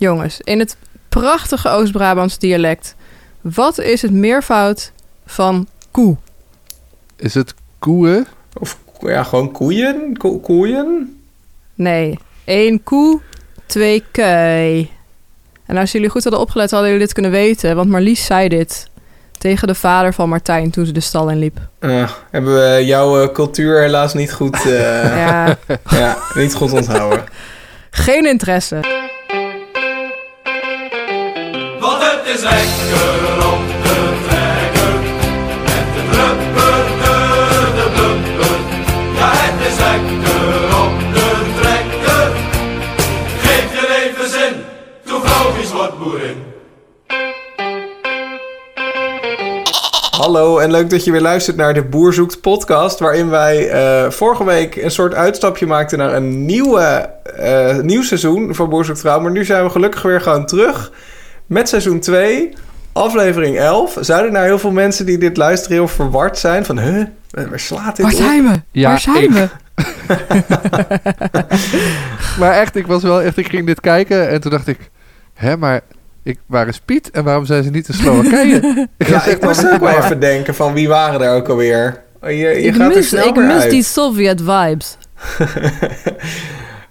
Jongens, in het prachtige Oost-Brabants dialect. Wat is het meervoud van koe? Is het koeien? Of ja, gewoon koeien? Ko- koeien? Nee, één koe, twee kei. En als jullie goed hadden opgelet, hadden jullie dit kunnen weten. Want Marlies zei dit tegen de vader van Martijn toen ze de stal inliep. Eh, hebben we jouw eh, cultuur helaas niet goed, eh, Ja, ja, niet goed onthouden. geen interesse. Is lekker om te trekken. Met de blubber, de, de blubber. Ja, het is lekker om te trekken. Geef je leven zin, toen vrouwtjes wordt boerin. Hallo en leuk dat je weer luistert naar de Boer Zoekt podcast... waarin wij eh, vorige week een soort uitstapje maakten naar een nieuwe, eh, nieuw seizoen van Boer Zoekt Vrouw. Maar nu zijn we gelukkig weer gewoon terug met seizoen 2, aflevering 11. Zouden nou heel veel mensen die dit luisteren heel verward zijn van... Huh, waar slaat dit Waar op? zijn we? Ja, Waar zijn ik. we? Maar echt, ik was wel echt, ik ging dit kijken en toen dacht ik, hè, maar ik, waar is Piet en waarom zijn ze niet in Slowakije? ik Ja, ik moest ook wel even denken van wie waren er ook alweer. Je, je ik gaat er mis, snel ik mis uit. die Sovjet vibes.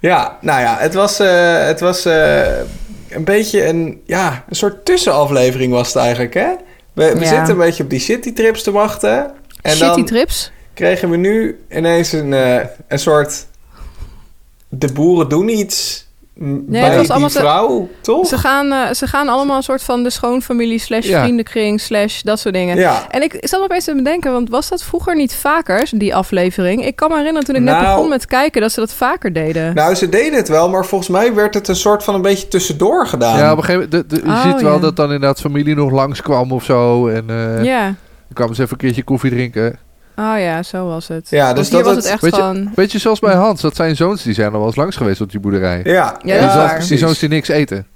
Ja, nou ja, het was, eh, het was eh, een beetje een, ja, een soort tussenaflevering was het eigenlijk, hè? We, we Ja. zitten een beetje op die citytrips te wachten. En Shitty dan trips. kregen we nu ineens een, eh, een soort... De boeren doen iets Nee, bij het was allemaal zo- vrouw, toch? Ze gaan, eh, ze gaan allemaal een soort van de schoonfamilie slash Ja. vriendenkring slash dat soort dingen. Ja, En ik zat opeens te bedenken, want was dat vroeger niet vaker, die aflevering? Ik kan me herinneren toen ik net Nou- begon met kijken dat ze dat vaker deden. nou ze deden het wel, maar volgens mij werd het een soort van een beetje tussendoor gedaan. Ja, op een gegeven moment, de- de- je Oh, ziet wel ja. dat dan inderdaad familie nog langskwam of zo. En eh ja. dan kwamen ze even een keertje koffie drinken. Oh ja, zo was het. Ja, dus hier dat was het- het echt Weet je-. Weet je, zoals bij Hans, dat zijn zoons die zijn al wel eens langs geweest op die boerderij. Ja, Ja, die, dat is zoons- die zoons die niks eten.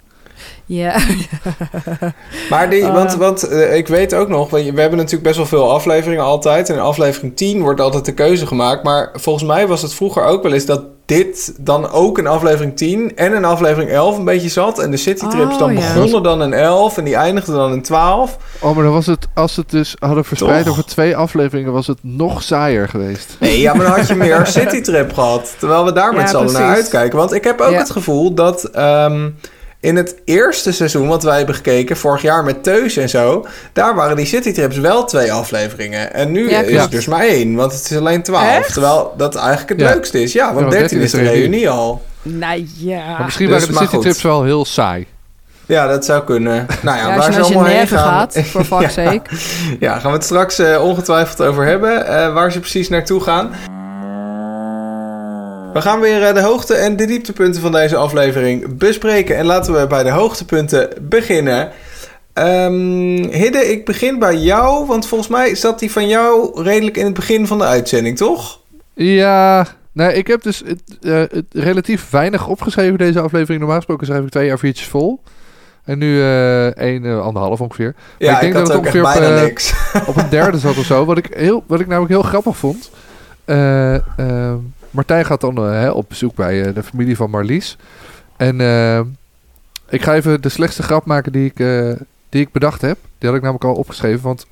Ja. Maar die, Ah. want, want eh, ik weet ook nog, we, we hebben natuurlijk best wel veel afleveringen altijd. En in aflevering 10 wordt altijd de keuze gemaakt. Maar volgens mij was het vroeger ook wel eens dat dit dan ook een aflevering 10 en een aflevering 11 een beetje zat. En de citytrips Oh, dan ja. begonnen dan in 11 en die eindigden dan in 12. Oh, maar dan was het, als ze het dus hadden verspreid Toch? over twee afleveringen, was het nog saaier geweest. Nee, ja, maar dan had je meer citytrip gehad. Terwijl we daar met z'n allen naar uitkijken. Want ik heb ook Ja. het gevoel dat ehm, in het eerste seizoen wat wij hebben gekeken, vorig jaar met Teus en zo, daar waren die citytrips wel twee afleveringen. En nu Ja, is het dus maar één, want het is alleen twaalf. Echt? Terwijl dat eigenlijk het Ja. leukste is. Ja, want 13 is de reunie al. Nou ja. Maar misschien Dus, waren de maar citytrips goed. wel heel saai. Ja, dat zou kunnen. Nou ja, waar je ze allemaal heen gaan. gaat, for fuck's Ja. sake. Ja, gaan we het straks eh, ongetwijfeld over hebben, eh, waar ze precies naartoe gaan. We gaan weer eh, de hoogte- en de dieptepunten van deze aflevering bespreken. En laten we bij de hoogtepunten beginnen. Ehm Hidde, ik begin bij jou, want volgens mij zat die van jou redelijk in het begin van de uitzending, toch? Ja, nee, ik heb dus het, eh, relatief weinig opgeschreven deze aflevering. Normaal gesproken schrijf ik twee A4'tjes vol. En nu eh één, eh, anderhalf ongeveer. Ja, ik denk had dat het ongeveer op, niks. Op een derde zat of zo. Wat ik, heel, wat ik namelijk heel grappig vond. Martijn gaat dan eh, hè, op bezoek bij eh, de familie van Marlies. En eh, ik ga even de slechtste grap maken die ik, eh, die ik bedacht heb. Die had ik namelijk al opgeschreven. Want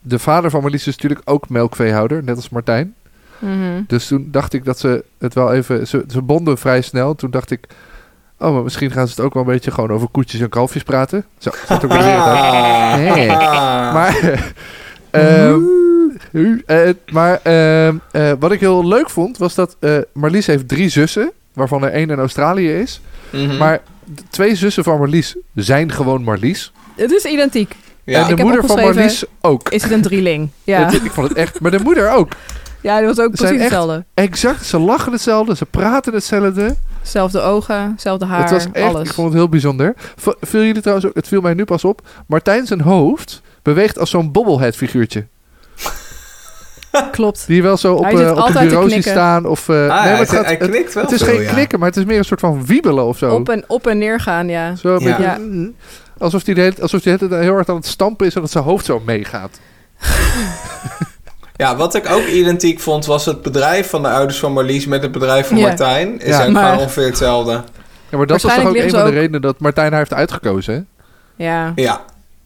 de vader van Marlies is natuurlijk ook melkveehouder. Net als Martijn. Mhm. Dus toen dacht ik dat ze het wel even... Ze, ze bonden vrij snel. Toen dacht ik... Oh, maar misschien gaan ze het ook wel een beetje gewoon over koetjes en kalfjes praten. Zo, zat ook weer. Ah. Nee. Maar, ehm, eh, maar ehm, eh, wat ik heel leuk vond, was dat eh, Marlies heeft drie zussen, waarvan er één in Australië is. Mhm. Maar de twee zussen van Marlies zijn gewoon Marlies. Het is identiek. ja. en de moeder van Marlies ook. Is het een drieling? Ja, Het- ik vond het echt, maar de moeder ook. ja dat was ook precies echt- hetzelfde. Exact, ze lachen hetzelfde, ze praten hetzelfde. Zelfde ogen, zelfde haar, het was echt, alles. ik vond het heel bijzonder. V- Viel jullie trouwens ook, het viel mij nu pas op. Martijn zijn hoofd beweegt als zo'n bobblehead figuurtje. Klopt. Die wel zo op, eh, op een altijd te bureau ziet staan. Of, eh, Ah, nee, maar hij, het, gaat, hij knikt wel het is veel, geen ja. knikken, maar het is meer een soort van wiebelen of zo. Op en, op en neer gaan, ja. Zo een Ja. beetje, Ja. alsof hij hele- alsof heel hard aan het stampen is... en dat zijn hoofd zo meegaat. Ja, wat ik ook identiek vond, was het bedrijf van de ouders van Marlies met het bedrijf van Ja. Martijn. Is Ja. Maar- ongeveer hetzelfde. Ja, maar dat is toch ook een van de redenen dat Martijn haar heeft uitgekozen, hè? Ja. Ja,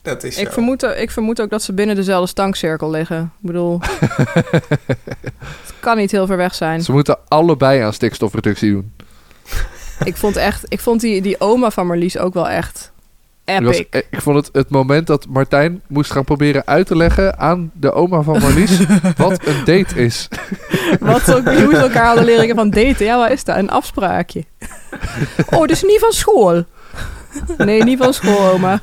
dat is Ik zo. vermoed, ik vermoed ook dat ze binnen dezelfde stankcirkel liggen. Ik bedoel, het kan niet heel ver weg zijn. Ze moeten allebei aan stikstofreductie doen. Ik vond echt, ik vond die, die oma van Marlies ook wel echt was- epic. ik vond het het moment dat Martijn moest gaan proberen uit te leggen aan de oma van Marlies wat een date is. Wat ze ook, hoe ze elkaar hadden leren van daten. Ja, wat is dat? Een afspraakje. Oh, dus niet van school. Nee, niet van school, oma.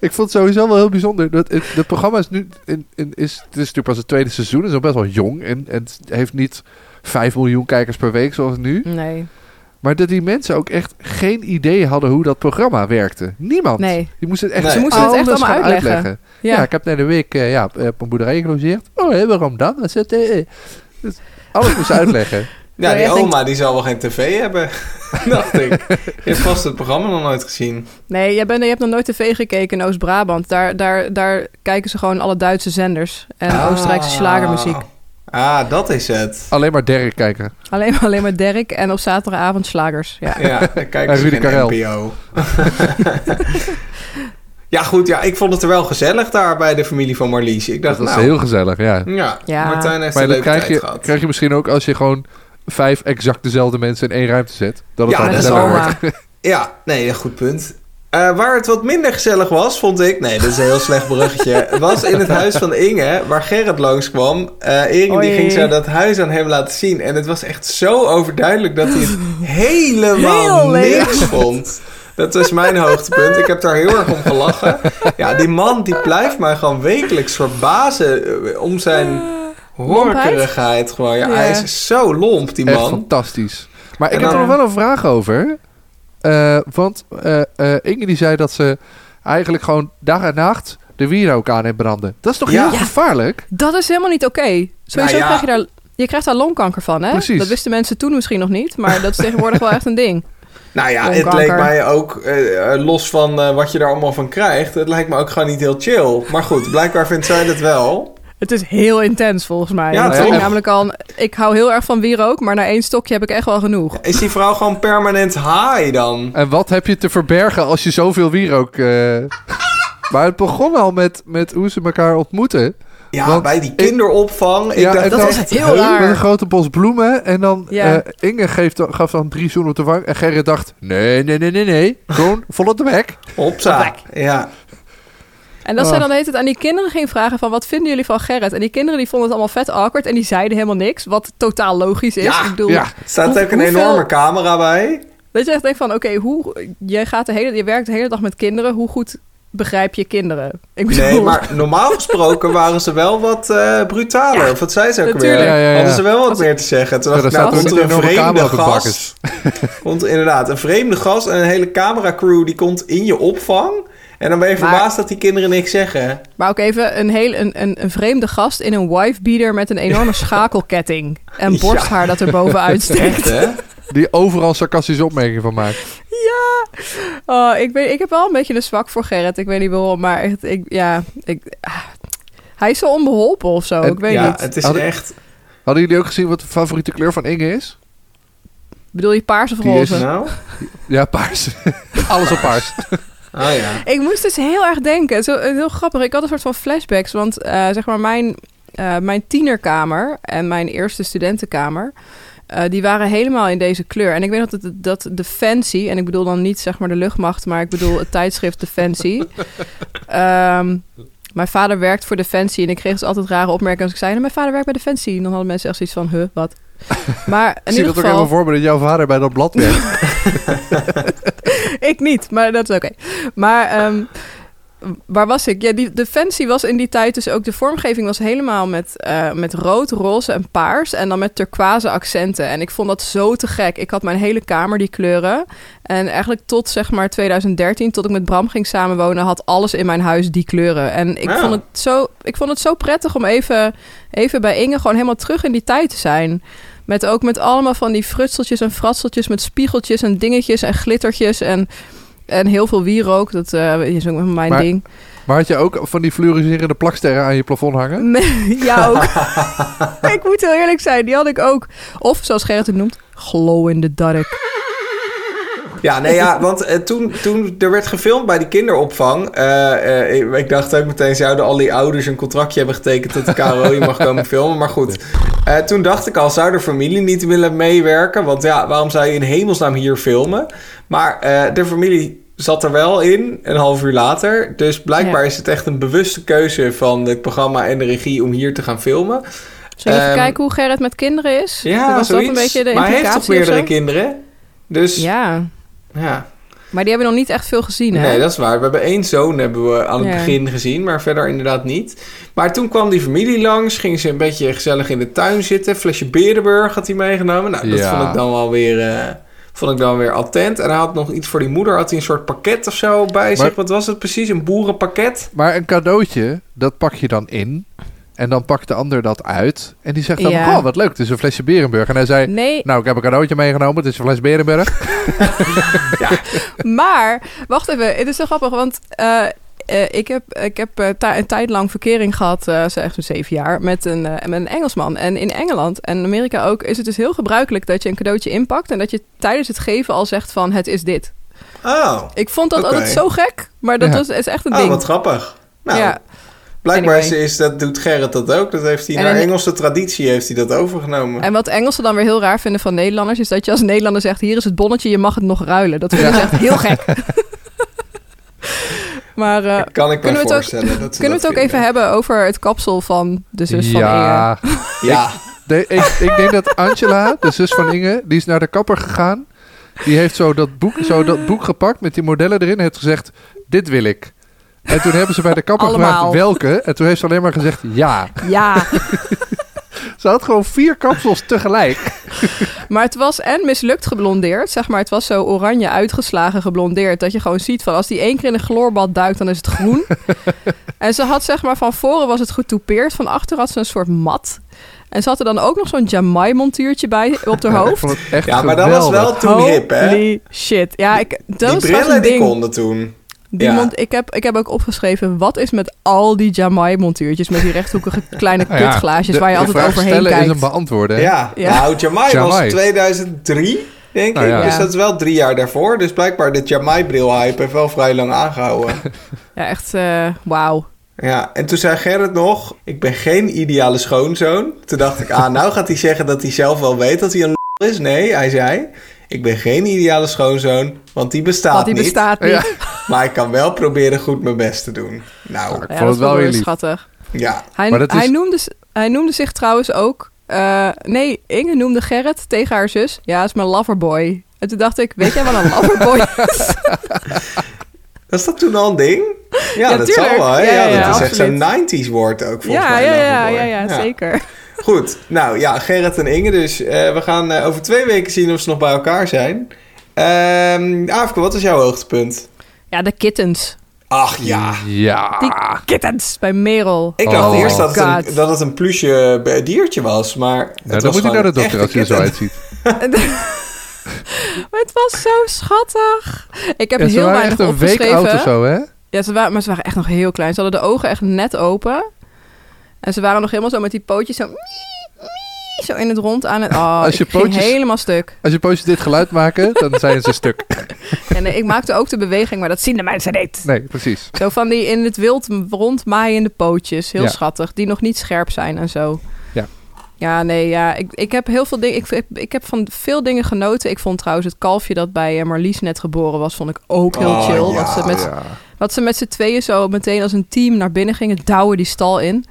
Ik vond het sowieso wel heel bijzonder. Dat het, het programma is nu in, in, is, het is natuurlijk pas het tweede seizoen. Het is nog best wel jong. En, en het heeft niet 5 miljoen kijkers per week zoals nu. Nee, Maar dat die mensen ook echt geen idee hadden hoe dat programma werkte. Niemand. nee. Die moesten het echt, Nee. Ze moesten het echt allemaal uitleggen. Ja. Ja. ik heb net een week eh, ja, op op een boerderij gelogeerd. Oh, hé, waarom dan? Zit, eh, eh. Dus alles moest uitleggen. Ja, die denkt- oma die zal wel geen tv hebben, dacht ik. Je hebt vast het programma nog nooit gezien. Nee, jij bent, je hebt nog nooit tv gekeken in Oost-Brabant. Daar, daar, daar kijken ze gewoon alle Duitse zenders. En Ah. Oostenrijkse slagermuziek. Ah, dat is het. Alleen maar Derek kijken. Alleen, alleen maar Dirk en op zaterdagavond slagers. Ja. Ja, En ze Rudy Karel. NPO. ja, goed. Ja, ik vond het er wel gezellig daar bij de familie van Marlies. Ik dacht, Dat was nou, heel gezellig, ja. ja, Ja. Martijn heeft Maar een leuke krijg tijd je, gehad. krijg je misschien ook als je gewoon vijf exact dezelfde mensen in één ruimte zet. Dat het Ja, dat is oma. Ja, nee, een goed punt. Eh, waar het wat minder gezellig was, vond ik... Nee, dat is een heel slecht bruggetje. was in het huis van Inge, waar Gerrit langskwam. Eh Inge die ging zo dat huis aan hem laten zien. En het was echt zo overduidelijk dat hij het helemaal niks vond. Dat was mijn hoogtepunt. Ik heb daar heel erg om gelachen. Ja, die man die blijft mij gewoon wekelijks verbazen eh, om zijn horkerigheid. Gewoon. Ja, Ja. Hij is zo lomp, die Echt man. fantastisch. Maar ik heb er nog wel een vraag over. Eh, want eh, eh, Inge die zei dat ze eigenlijk gewoon dag en nacht de wierook aan heeft branden. Dat is toch Ja. heel Ja. gevaarlijk? Dat is helemaal niet oké. Sowieso Nou ja. krijg je daar... Je krijgt daar longkanker van, hè? Precies. Dat wisten mensen toen misschien nog niet. Maar dat is tegenwoordig wel echt een ding. Nou ja, het leek mij ook, los van eh, wat je daar allemaal van krijgt, het lijkt me ook gewoon niet heel chill. Maar goed, blijkbaar vindt zij dat wel. Het is heel intens volgens mij. Ja, ik namelijk al... Ik hou heel erg van wierook, maar na één stokje heb ik echt wel genoeg. Is die vrouw gewoon permanent high dan? En wat heb je te verbergen als je zoveel wierook... eh Maar het begon al met, met hoe ze elkaar ontmoeten. Ja, Want bij die kinderopvang. Ik Ja, dacht, dat echt heel raar. Met een grote bos bloemen. En dan Ja. eh, Inge geeft, dan- gaf dan drie zoenen op de wang. En Gerrit dacht, nee, nee, nee, nee, nee. Gewoon vol op de bek. Hopsa. Ja. En dat Oh. zij dan heet het aan die kinderen ging vragen van... wat vinden jullie van Gerrit? En die kinderen die vonden het allemaal vet awkward... en die zeiden helemaal niks, wat totaal logisch is. Ja, ik bedoel, Ja, Er staat Hoe- ook een hoeveel- enorme camera bij. Dat je echt denkt van, oké, hoe... Je, gaat de hele, je werkt de hele dag met kinderen. Hoe goed begrijp je kinderen? Ik bedoel, Nee, maar normaal gesproken waren ze wel wat eh, brutaler. Ja, of wat zei ze ook natuurlijk. weer? Ja, ja, ja. Hadden ze wel wat Als- meer te zeggen. Toen dacht daar ik, nou, komt er een vreemde gast. Komt inderdaad een vreemde gast en een hele cameracrew die komt in je opvang. En dan ben je Maar- verbaasd dat die kinderen niks zeggen. Maar ook even een, heel, een, een, een vreemde gast in een wifebeater met een enorme schakelketting. En Ja. borsthaar dat er bovenuit Echt, steekt. hè? die overal sarcastische opmerkingen van maakt. Ja! Oh, ik, weet, ik heb wel een beetje een zwak voor Gerrit. Ik weet niet waarom, maar echt, ik, ja, ik, ah, hij is zo onbeholpen of zo. En- ik weet ja, niet. het is Hadden- echt... Hadden jullie ook gezien wat de favoriete kleur van Inge is? Bedoel je paars of roze? Nou? Ja, paars. Alles op paars. Oh ja. Ik moest dus heel erg denken. Zo, eh, heel grappig. Ik had een soort van flashbacks. Want eh, zeg maar, mijn, eh, mijn tienerkamer en mijn eerste studentenkamer. die waren helemaal in deze kleur. En ik weet dat, het, dat Defensie, en ik bedoel dan niet zeg maar de luchtmacht, maar ik bedoel het tijdschrift Defensie. Ehm, mijn vader werkt voor Defensie en ik kreeg dus altijd rare opmerkingen als ik zei: nou, Mijn vader werkt bij Defensie. En dan hadden mensen echt zoiets van: Huh, wat? Maar in Ik zie ieder dat ook helemaal geval, voor me dat jouw vader bij dat blad werkt. ik niet, maar dat is oké. Maar ehm, waar was ik? Ja, die Defensie was in die tijd dus ook... De vormgeving was helemaal met, eh, met rood, roze en paars. En dan met turquoise accenten. En ik vond dat zo te gek. Ik had mijn hele kamer die kleuren. En eigenlijk tot zeg maar 2013, tot ik met Bram ging samenwonen... had alles in mijn huis die kleuren. En ik, Ja. vond, het zo, ik vond het zo prettig om even, even bij Inge... gewoon helemaal terug in die tijd te zijn... Met ook met allemaal van die frutseltjes en fratseltjes met spiegeltjes en dingetjes en glittertjes en, en heel veel wierook. Dat eh, is ook mijn Maar- ding. Maar had je ook van die fluoriserende plaksterren aan je plafond hangen? Nee, ja, ook. ik moet heel eerlijk zijn, die had ik ook. Of zoals Gerrit het noemt, glow in the dark. Ja, nee, ja, want eh, toen, toen er werd gefilmd bij die kinderopvang... eh, eh, ik, dacht ook meteen, zouden al die ouders een contractje hebben getekend... dat de KRO je mag komen filmen, maar goed. Eh, toen dacht ik al, zou de familie niet willen meewerken? Want ja, waarom zou je in hemelsnaam hier filmen? Maar eh, de familie zat er wel in, een half uur later. Dus blijkbaar Ja. is het echt een bewuste keuze van het programma en de regie... om hier te gaan filmen. Zullen we even Ehm, kijken hoe Gerrit met kinderen is? Ja, Was zoiets. dat een beetje de maar hij heeft toch meerdere kinderen? Dus ja. Ja, maar die hebben nog niet echt veel gezien, hè? Nee, dat is waar. We hebben één zoon hebben we aan het Ja. begin gezien, maar verder inderdaad niet. Maar toen kwam die familie langs, gingen ze een beetje gezellig in de tuin zitten. Flesje Berenburg had hij meegenomen. Nou, dat Ja. vond ik dan wel weer, eh, vond ik dan weer attent. En hij had nog iets voor die moeder, had hij een soort pakket of zo bij zich. Wat was het precies? Een boerenpakket? Maar een cadeautje, dat pak je dan in. En dan pakt de ander dat uit. En die zegt dan, Ja. oh wat leuk, het is een flesje Berenburg. En hij zei, Nee, nou ik heb een cadeautje meegenomen, het is een fles Berenburg. maar wacht even, het is zo grappig, want eh, eh, ik heb, ik heb eh, een tijd lang verkering gehad, eh zo echt zo'n zeven jaar, met een, met een Engelsman. En in Engeland en Amerika ook is het dus heel gebruikelijk dat je een cadeautje inpakt en dat je tijdens het geven al zegt van het is dit. Oh, Ik vond dat altijd zo gek, maar dat Ja. was, is echt een oh ding. wat grappig. Nou, ja, blijkbaar is, anyway. is dat, doet Gerrit dat ook. Dat heeft hij En naar Engelse traditie heeft hij dat overgenomen. en wat Engelsen dan weer heel raar vinden van Nederlanders... is dat je als Nederlander zegt... hier is het bonnetje, je mag het nog ruilen. Dat vind ik echt heel gek. maar eh, kan ik me kunnen we het ook- dat ze kunnen we het ook even vinden. hebben over het kapsel van de zus van Inge? ja, Ja, Nee, ik, ik denk dat Angela, de zus van Inge, die is naar de kapper gegaan. Die heeft zo dat boek, zo dat boek gepakt met die modellen erin en heeft gezegd, dit wil ik. En toen hebben ze bij de kapper gevraagd welke. En toen heeft ze alleen maar gezegd ja. Ja, Ze had gewoon vier kapsels tegelijk. maar het was en mislukt geblondeerd. Zeg maar, het was zo oranje uitgeslagen geblondeerd. Dat je gewoon ziet van als die één keer in een chloorbad duikt, dan is het groen. en ze had zeg maar van voren was het getoupeerd. Van achter had ze een soort mat. En ze had er dan ook nog zo'n Jamai montuurtje bij op haar Ja, ik hoofd. vond het echt ja maar dat was wel toen hip, hè? Holy shit. Ja, ik, dat Die was brillen een die ding. konden toen. Die Ja. ik, heb, ik heb ook opgeschreven, wat is met al die Jamai montuurtjes met die rechthoekige kleine Nou ja, kutglaasjes de- waar je de altijd vraag overheen stellen kijkt. is een beantwoorden. Ja, Ja. nou, Jamai, Jamai. was 2003, denk Nou ik. ja. Dus dat is wel drie jaar daarvoor. Dus blijkbaar de Jamai-bril-hype heeft wel vrij lang aangehouden. Ja, echt eh wauw. ja, en toen zei Gerrit nog, ik ben geen ideale schoonzoon. Toen dacht ik, ah, nou gaat hij zeggen dat hij zelf wel weet dat hij een l- is. Nee, hij zei, ik ben geen ideale schoonzoon, want die bestaat Want die niet. bestaat niet. Maar ik kan wel proberen goed mijn best te doen. Nou, Ik Ja, vond dat het is wel weer heel lief. schattig. ja. Hij, Maar dat is- hij, noemde, hij noemde zich trouwens ook... eh, nee, Inge noemde Gerrit tegen haar zus... Ja, is mijn loverboy. En toen dacht ik, weet jij wat een loverboy is? Was dat toen al een ding? Ja, Ja, dat tuurlijk. zal wel. Hè? Ja, Ja, ja, dat is echt zo'n 90s woord ook volgens ja, mij. ja, ja, ja, ja, zeker. Goed, nou ja, Gerrit en Inge dus. Eh, we gaan eh, over twee weken zien of ze nog bij elkaar zijn. Ehm Aafke, wat is jouw hoogtepunt? Ja, de kittens. Ach ja. Ja. Die kittens bij Merel. Ik dacht Oh eerst dat het, een, dat het een pluche eh, diertje was, maar... het Nou, dan was moet je naar de dokter als je er zo uitziet. Maar het was zo schattig. Ik heb Ja, ze heel waren weinig echt een week opgeschreven. oud of zo, hè? Ja, ze waren, maar ze waren echt nog heel klein. Ze hadden de ogen echt net open. En ze waren nog helemaal zo met die pootjes zo... Zo in het rond aan het... Oh, Als je ik ging pootjes- helemaal stuk. Als je pootjes dit geluid maken, dan zijn ze stuk. En nee, ik maakte ook de beweging, maar dat zien de mensen niet. Nee, precies. Zo van die in het wild rondmaaiende pootjes. Heel Ja. schattig. Die nog niet scherp zijn en zo. Ja. Ja, nee, ja. Ik, ik heb heel veel dingen... Ik, ik, ik heb van veel dingen genoten. Ik vond trouwens het kalfje dat bij eh, Marlies net geboren was... vond ik ook heel Oh, chill. ja, wat, ze met, Ja. wat ze met z'n tweeën zo meteen als een team naar binnen gingen. Douwen die stal in.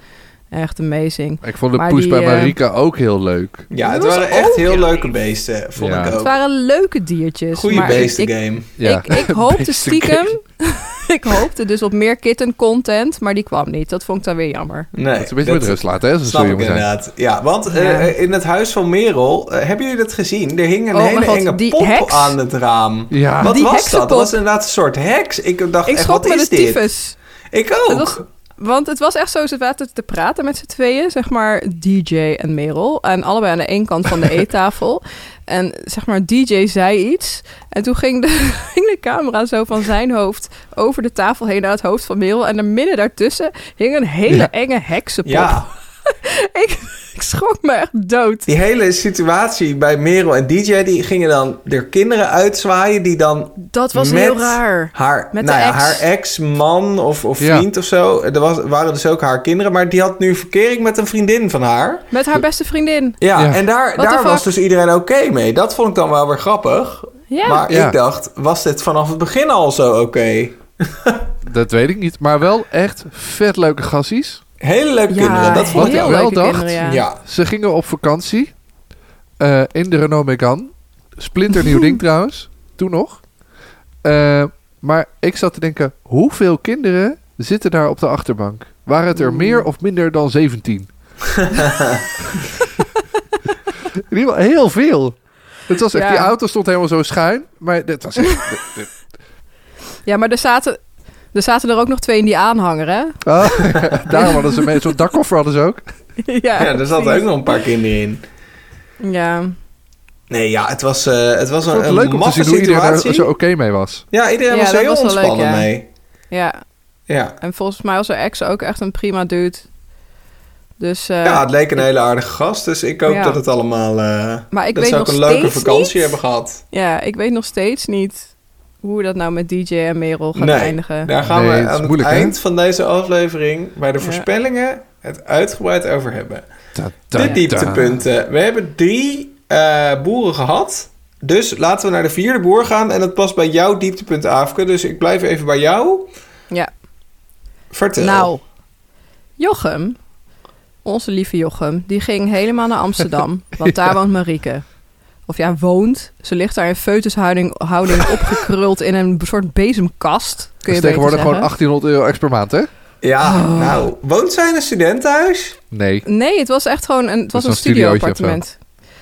Echt amazing. Ik vond de Maar poes die, bij eh, Marika ook heel leuk. Ja, het waren echt heel leuke beesten, vond Ja. ik Het ook. waren leuke diertjes. Goeie maar ik- beesten ik, game. Ja. ik, ik hoopte Beesten stiekem... ik hoopte dus op meer kitten content, maar die kwam niet. Dat vond ik dan weer jammer. Nee, Dat is een beetje met rust laten, hè? Snap ik jong zijn. inderdaad. Ja, want eh, Ja. in het huis van Merel, eh, hebben jullie dat gezien? Er hing een Oh hele god, enge die pop heks? aan het raam. Ja. Wat Die was dat? Dat was inderdaad een soort heks. Ik dacht Ik echt, schrok wat met is de dit? tyfus. Ik Het ook. was- Want het was echt zo, ze zaten te praten met z'n tweeën, zeg maar DJ en Merel. En allebei aan de ene kant van de eettafel. En zeg maar, DJ zei iets. En toen ging de, ging de camera zo van zijn hoofd over de tafel heen naar het hoofd van Merel. En er midden daartussen hing een hele Ja. enge heksenpop. Ja. ik, ik schrok me echt dood. Die hele situatie bij Merel en DJ, die gingen dan er kinderen uitzwaaien die dan Dat was Met heel raar. haar, Met nou de ja, ex. haar ex-man of, of Ja. vriend of zo. Er was, waren dus ook haar kinderen, maar die had nu verkering met een vriendin van haar. Met haar beste vriendin. Ja, Ja. en daar, What daar was dus iedereen oké mee. Dat vond ik dan wel weer grappig. Ja. Maar Ja. ik dacht, was dit vanaf het begin al zo oké? Dat weet ik niet. Maar wel echt vet leuke gassies. Hele leuke Ja, kinderen, dat vond ik wel dacht, kinderen, ja. Ze gingen op vakantie eh, in de Renault Megane. Splinternieuw ding trouwens. Toen nog. Eh, maar ik zat te denken, hoeveel kinderen zitten daar op de achterbank? Waren het er meer of minder dan 17? in ieder geval heel veel. Het was echt, Ja. Die auto stond helemaal zo schuin. Maar dit was echt... Ja, maar er zaten, er zaten er ook nog twee in die aanhanger, hè? Daarom hadden ze mee. Zo'n dakkoffer hadden ze ook. ja, ja, er zaten ook nog een paar kinderen in. Ja, Nee, ja, het was, eh, het was een, het een leuk om te maffe zien hoe iedereen situatie. er zo oké mee was. Ja, iedereen Ja, was er heel was leuk, ontspannen ja. mee. ja. Ja. En volgens mij was haar ex ook echt een prima dude. Dus, eh, ja, het leek een hele aardige gast. Dus ik hoop Ja. dat het allemaal... eh maar ik dat weet ze ook nog een leuke steeds vakantie niet, hebben gehad. Ja, ik weet nog steeds niet hoe dat nou met DJ en Merel gaat Nee, eindigen. Daar gaan Nee, we aan het moeilijk, eind van deze aflevering... bij de Ja. voorspellingen het uitgebreid over hebben. Ta, De dieptepunten. We hebben drie eh, boeren gehad. Dus laten we naar de vierde boer gaan. En dat past bij jouw dieptepunt, Aafke. Dus ik blijf even bij jou. Ja. Vertel. Nou, Jochem, onze lieve Jochem, die ging helemaal naar Amsterdam. want daar woont Marieke. Of ja, woont. Ze ligt daar in foetushouding houding opgekruld in een soort bezemkast. Kun je tegenwoordig gewoon zeggen. 1800 euro extra per maand, hè? Ja, Oh. nou, woont zij in een studentenhuis? Nee. Nee, het was echt gewoon een, het was een studio-appartement.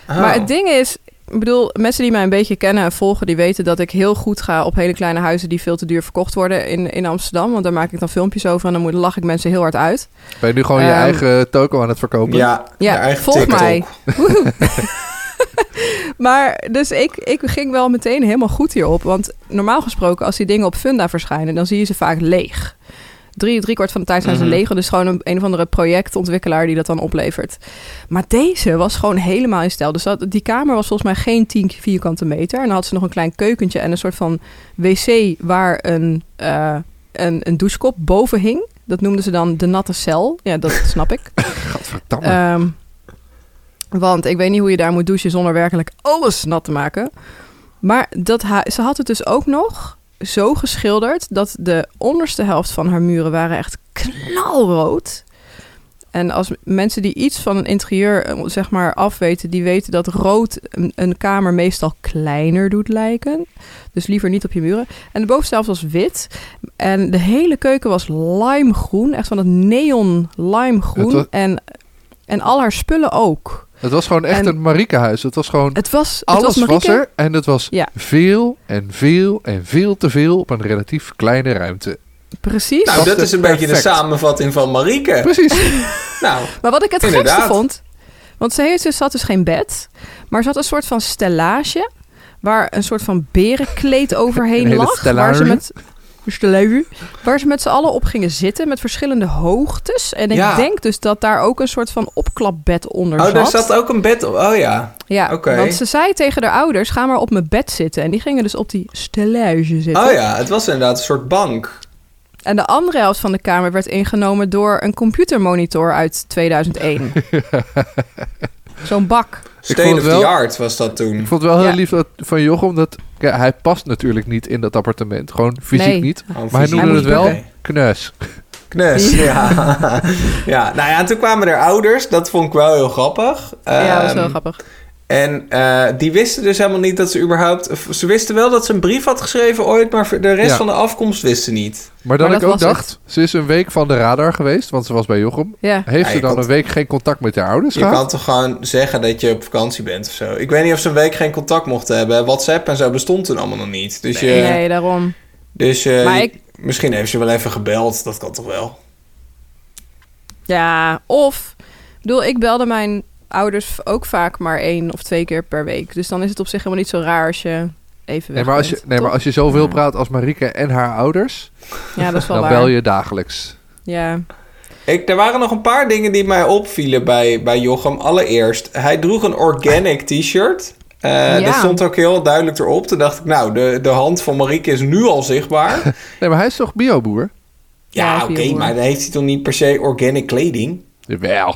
Oh. Maar het ding is, ik bedoel, mensen die mij een beetje kennen en volgen, die weten dat ik heel goed ga op hele kleine huizen die veel te duur verkocht worden in, in Amsterdam. Want daar maak ik dan filmpjes over en dan moet- lach ik mensen heel hard uit. Ben je nu gewoon je Ehm, eigen toko aan het verkopen? Ja, Ja, volg TikTok. mij. Maar dus ik, ik ging wel meteen helemaal goed hierop. Want normaal gesproken, als die dingen op Funda verschijnen, dan zie je ze vaak leeg. Drie, drie kwart van de tijd zijn ze Mhm. leeg. Dus gewoon een, een of andere projectontwikkelaar die dat dan oplevert. Maar deze was gewoon helemaal in stijl. Dus dat, die kamer was volgens mij geen 10 vierkante meter. En dan had ze nog een klein keukentje en een soort van wc waar een, eh, een, een douchekop boven hing. Dat noemden ze dan de natte cel. Ja, dat snap ik. Gadverdamme. Ehm, want ik weet niet hoe je daar moet douchen zonder werkelijk alles nat te maken. Maar dat ze had het dus ook nog zo geschilderd dat de onderste helft van haar muren waren echt knalrood. En als mensen die iets van een interieur eh, zeg maar afweten, die weten dat rood een, een kamer meestal kleiner doet lijken. Dus liever niet op je muren. En de bovenste helft was wit. En de hele keuken was limegroen. Echt van het neon limegroen. En, en al haar spullen ook. Het was gewoon echt en- een Mariekehuis. Het was gewoon... Het was, het alles was, er en het was Ja. veel en veel en veel te veel op een relatief kleine ruimte. Precies. Nou, dat is een beetje de samenvatting van Marieke. Precies. Nou, Maar wat ik het Inderdaad. gekste vond... Want ze heeft dus, had dus geen bed. Maar ze had een soort van stellage... waar een soort van berenkleed overheen Een hele lag. Waar ze stellage, Waar ze met z'n allen op gingen zitten met verschillende hoogtes. En ik Ja. denk dus dat daar ook een soort van opklapbed onder oh, zat. daar zat ook een bed op. Oh ja. Ja, Oké. want ze zei tegen haar ouders... ga maar op mijn bed zitten. En die gingen dus op die stellage zitten. Oh ja, het was inderdaad een soort bank. En de andere helft van de kamer werd ingenomen door een computermonitor uit 2001. Zo'n bak. State of wel- the art was dat toen. Ik vond het wel heel Ja. lief dat, van Jochem dat... Ja, hij past natuurlijk niet in dat appartement. Gewoon fysiek Nee. niet. Oh, Maar hij noemde het wel knus. Knus, ja. ja. Nou ja, en toen kwamen er ouders. Dat vond ik wel heel grappig. ja, dat is Ehm, wel grappig. En eh, die wisten dus helemaal niet dat ze überhaupt... Ze wisten wel dat ze een brief had geschreven ooit... maar de rest Ja. van de afkomst wisten niet. Maar dan Maar ik dat ook was dacht, ze is een week van de radar geweest, want ze was bij Jochem. Ja. Heeft Ja, ze dan kon- een week geen contact met haar ouders Je gehad? kan toch gewoon zeggen dat je op vakantie bent of zo. Ik weet niet of ze een week geen contact mochten hebben. WhatsApp en zo bestond toen allemaal nog niet. Dus, je, Nee, daarom. dus je, Maar ik- misschien heeft ze wel even gebeld. Dat kan toch wel? Ja, of... Ik bedoel, ik belde mijn ouders ook vaak maar één of twee keer per week. Dus dan is het op zich helemaal niet zo raar als je even Nee weg maar, als je, bent, nee, maar als je zoveel Ja. praat als Marieke en haar ouders, Ja, dat is wel dan waar. bel je dagelijks. Ja. Ik, er waren nog een paar dingen die mij opvielen bij, bij Jochem. Allereerst, hij droeg een organic t-shirt. Eh, Ja. Dat stond ook heel duidelijk erop. Toen dacht ik, nou, de, de hand van Marieke is nu al zichtbaar. Nee, maar hij is toch bioboer? ja, Ja, oké, maar dan heeft hij toch niet per se organic kleding? Jawel.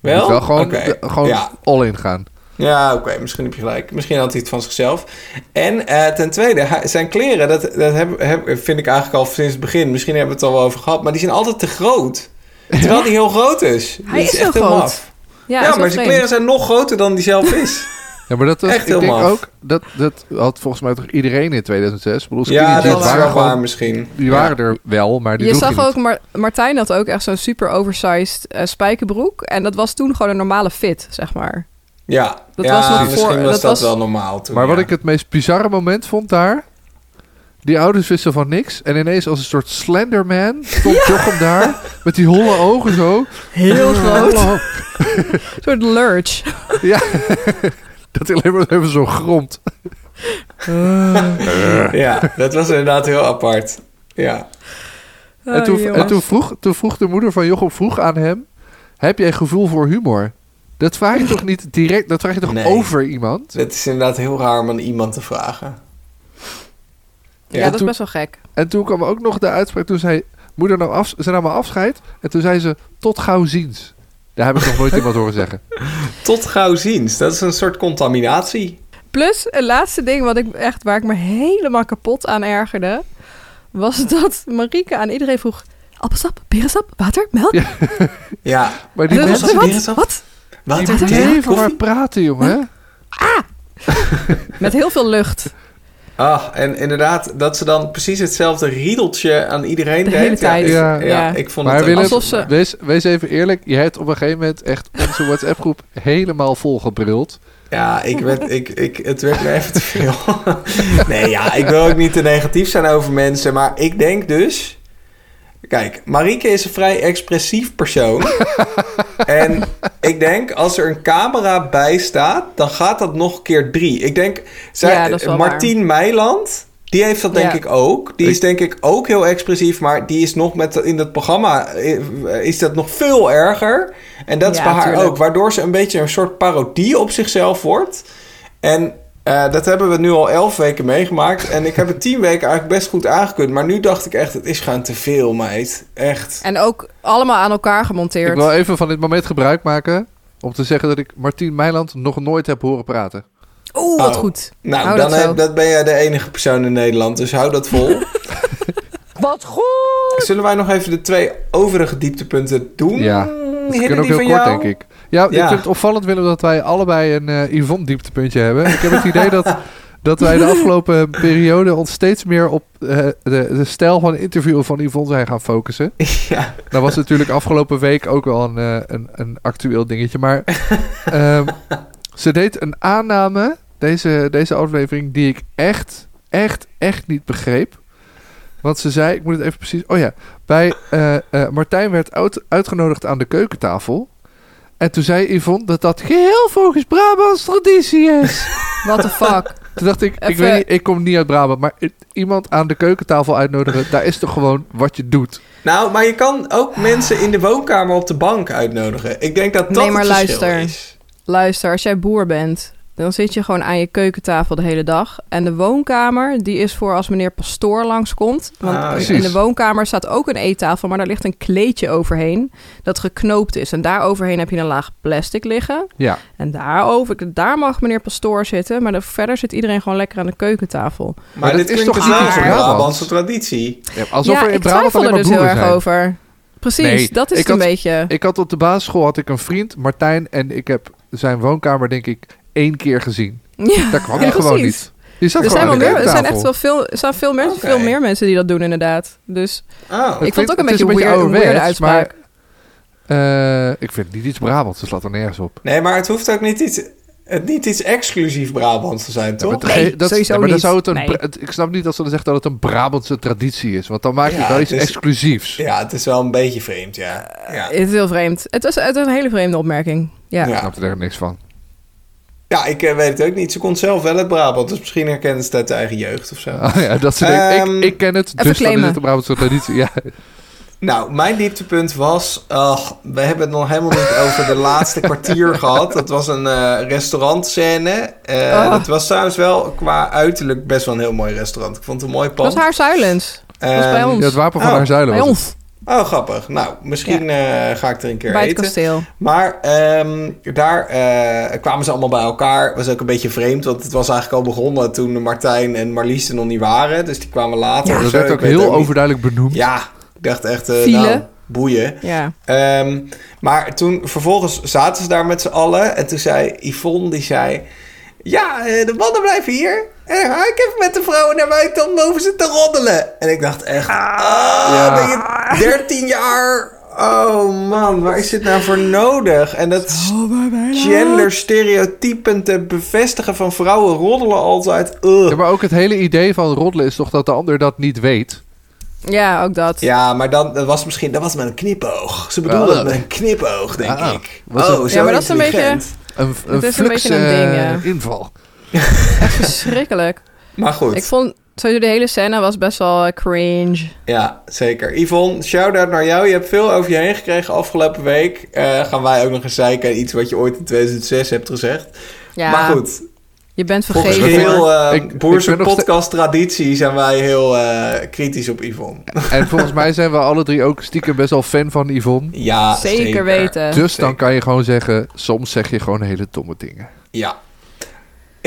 Wel? Moet wel gewoon, de- gewoon ja. all in gaan. Ja, oké, misschien heb je gelijk. Misschien had hij het van zichzelf. En eh, ten tweede, hij- zijn kleren, dat, dat heb, heb, vind ik eigenlijk al sinds het begin. Misschien hebben we het al wel over gehad, maar die zijn altijd te groot. Terwijl die heel groot is. Hij Dat is echt groot. maf. Ja, maar zijn vreemd. kleren zijn nog groter dan die zelf is. Ja, maar dat was, Echt ik denk maf. ook, dat, dat had volgens mij toch iedereen in 2006. Ik bedoel, skinny ja, jeans dat is waren wel gewoon- waar misschien. Die Ja. waren er wel, maar die Je zag je ook, niet. Mar- Martijn had ook echt zo'n super oversized eh, spijkerbroek. En dat was toen gewoon een normale fit, zeg maar. Ja, Dat ja was nog misschien voor- was dat dat, was- wel normaal toen. Maar wat ja. ik het meest bizarre moment vond daar... Die ouders wisten van niks. En ineens als een soort Slenderman stond Jochem daar. Met die holle ogen zo. Heel groot. Een soort lurch. Ja. dat hij alleen maar even zo gromt. Ja, dat was inderdaad heel apart. Ja. en, toen, Oh, en toen, vroeg, toen vroeg de moeder van Jochem vroeg aan hem... Heb jij gevoel voor humor? Dat vraag je toch niet direct... Dat vraag je toch Nee. over iemand? Het is inderdaad heel raar om aan iemand te vragen. Ja, Ja, dat is toen- best wel gek. En toen kwam ook nog de uitspraak... Toen zei moeder nou af, ze nam maar afscheid. En toen zei ze... Tot gauw ziens. Daar heb ik nog nooit iemand horen zeggen. Tot gauw ziens. Dat is een soort contaminatie. Plus, een laatste ding wat ik echt, waar ik me helemaal kapot aan ergerde... was dat Marieke aan iedereen vroeg... Appelsap, perensap, water, melk? Ja. Ja, Maar die mensen Wat? Wat? Water, die thee, praten, jongen. Met heel veel lucht. Ah, en inderdaad, dat ze dan precies hetzelfde riedeltje aan iedereen De deed. hele tijd. Ja, Ja. ik, ja, Ja. ik vond Maar het Willem, Alsof ze- wees, wees even eerlijk. Je hebt op een gegeven moment echt onze WhatsApp-groep helemaal volgebruld. Ja, ik werd, ik, ik, het werd me even te veel. nee, ja, ik wil ook niet te negatief zijn over mensen. Maar ik denk dus... Kijk, Marieke is een vrij expressief persoon. en ik denk, als er een camera bij staat... dan gaat dat nog keer drie. Ik denk, zij, Ja, Martien Meiland... Die heeft dat denk Ja. ik ook. Die Ik- is denk ik ook heel expressief, maar die is nog met in dat programma eh, is dat nog veel erger. En dat is bij haar tuurlijk. ook, waardoor ze een beetje een soort parodie op zichzelf wordt. En eh, dat hebben we nu al elf weken meegemaakt. En ik heb het tien weken eigenlijk best goed aangekund. Maar nu dacht ik echt, het is gewoon te veel, meid. Echt. En ook allemaal aan elkaar Ik gemonteerd. wil even van dit moment gebruik maken om te zeggen dat ik Martien Meiland nog nooit heb horen praten. Oeh, wat Oh. goed. Nou, Hou dan dat heb, dat ben jij de enige persoon in Nederland. Dus hou dat vol. Wat goed! Zullen wij nog even de twee overige dieptepunten doen? Ja, Hidden Dat kan ook heel kort, jou? denk ik. Ja, ik vind het opvallend, Willem, dat wij allebei een eh Yvonne dieptepuntje hebben. Ik heb het idee dat, dat wij de afgelopen periode ons steeds meer op eh, de, de stijl van interviewen van Yvonne zijn gaan focussen. Ja. Dat was natuurlijk afgelopen week ook wel een, eh, een, een actueel dingetje. Maar ehm, ze deed een aanname, deze, deze aflevering, die ik echt, echt, echt niet begreep. Want ze zei, ik moet het even precies... Oh ja, bij eh, eh, Martijn werd uit- uitgenodigd aan de keukentafel. En toen zei Yvonne dat dat geheel volgens Brabants traditie is. What the fuck? Toen dacht ik, ik weet niet, ik kom niet uit Brabant, maar iemand aan de keukentafel uitnodigen, daar is toch gewoon wat je doet. Nou, maar je kan ook mensen in de woonkamer op de bank uitnodigen. Ik denk dat dat Nee, maar het luister. is. Luister, als jij boer bent, dan zit je gewoon aan je keukentafel de hele dag. En de woonkamer, die is voor als meneer Pastoor langskomt. Want Ah, in de woonkamer staat ook een eettafel, maar daar ligt een kleedje overheen dat geknoopt is. En daar overheen heb je een laag plastic liggen. Ja, En daarover, daar mag meneer Pastoor zitten, maar verder zit iedereen gewoon lekker aan de keukentafel. Maar, dit is toch een Brabants? Brabantse traditie. Ja, alsof ja, er in ik Brabant twijfel alleen er maar dus heel erg zijn. over. Precies, Nee, dat is het een beetje. Ik had op de basisschool had ik een vriend, Martijn, en ik heb zijn woonkamer denk ik één keer gezien. ja, Daar kwam gewoon precies. niet. Die zat Er zijn, wel meer, er zijn echt wel veel, er zijn veel, mensen, Oké. veel meer mensen die dat doen, inderdaad. Dus Oh. ik vond vind- het ook een beetje, een beetje weird, een weirde ouderwets, uitspraak. Eh, ik vind het niet iets Brabants, dus slaat er nergens op. Nee, maar het hoeft ook niet iets, het niet iets exclusief Brabants te zijn, toch? maar het- Nee, dat, sowieso ja, maar dan niet. zou het een, Nee. Ik snap niet dat ze dan zegt dat het een Brabantse traditie is. Want dan maak je Ja, wel iets is- exclusiefs. Ja, het is wel een beetje vreemd, ja. Ja, Het is heel vreemd. Het is, het is een hele vreemde opmerking. Ja. Ik snap er echt niks van. Ja ik eh, weet het ook niet. Ze komt zelf wel uit Brabant, dus misschien herkennen ze het uit de eigen jeugd of zo. Oh ja, dat ze denkt, Ehm, ik, ik ken het, dus dan is het een Brabantse traditie. Ja. Nou, mijn dieptepunt was... ach, we hebben het nog helemaal niet over de laatste kwartier gehad. Dat was een eh restaurantscène. Eh Oh. Het was trouwens wel qua uiterlijk best wel een heel mooi restaurant. Ik vond het een mooi Dat pand. was haar zuilens. Dat was bij ons. Ja, het wapen van Oh, haar zuilen Bij ons. Oh, grappig. Nou, misschien eh, ga ik er een keer Bij het eten. kasteel. Maar ehm, daar eh, kwamen ze allemaal bij elkaar. Was ook een beetje vreemd, want het was eigenlijk al begonnen toen Martijn en Marlies er nog niet waren. Dus die kwamen later. of dat werd ook heel niet. overduidelijk benoemd. Ja, ik dacht echt, eh, File. nou, boeien. Ja. Ehm, maar toen, vervolgens zaten ze daar met z'n allen. En toen zei Yvonne, die zei... Ja, eh, de mannen blijven hier. En dan ga ik even met de vrouwen naar buiten om boven ze te roddelen. En ik dacht echt... Ah, Ja. ben je 13 jaar... Oh man, waar is dit nou voor nodig? En dat genderstereotypen te bevestigen van vrouwen roddelen altijd. Ugh. Ja, maar ook het hele idee van roddelen is toch dat de ander dat niet weet. Ja, ook dat. Ja, maar dan, dat was misschien dat was met een knipoog. Ze bedoelde Ja. het met een knipoog, denk Ah, ik. oh, zo Ja, maar dat is een. Een, een een beetje een eh, ding, ja. inval. Echt verschrikkelijk. Maar goed, Ik vond sowieso de hele scène was best wel eh, cringe. ja, zeker. Yvonne, shout-out naar jou. Je hebt veel over je heen gekregen afgelopen week. Eh, gaan wij ook nog eens zeiken iets wat je ooit in 2006 hebt gezegd. Ja, maar goed, je bent volgens vergeten. heel- hoor. heel Ik- uh, Boerse ik podcast traditie zijn wij heel eh, kritisch op Yvonne. En volgens mij zijn we alle drie ook stiekem best wel fan van Yvonne. Ja, Zeker, weten. Dus dan kan je gewoon zeggen, soms zeg je gewoon hele domme dingen. Ja,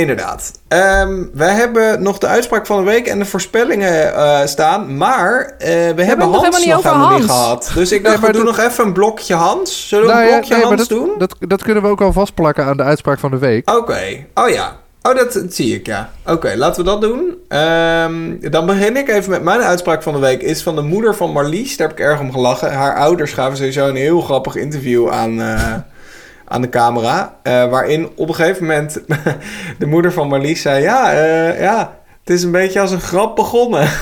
inderdaad. Ehm, we hebben nog de uitspraak van de week en de voorspellingen eh, staan. Maar eh, we hebben Hans nog helemaal niet gehad. Dus ik dacht, Nee, maar we doen dat- nog even een blokje Hans. Zullen we Nou een ja, blokje nee, maar Hans dat, doen? Dat, dat kunnen we ook al vastplakken aan de uitspraak van de week. Oké. Oh ja. Oh, dat, dat zie ik, ja. Oké, laten we dat doen. Ehm, dan begin ik even met mijn uitspraak van de week. Is van de moeder van Marlies. Daar heb ik erg om gelachen. Haar ouders gaven sowieso een heel grappig interview aan, eh, aan de camera. eh, waarin op een gegeven moment de moeder van Marlies zei... Ja, eh, ja, het is een beetje als een grap begonnen.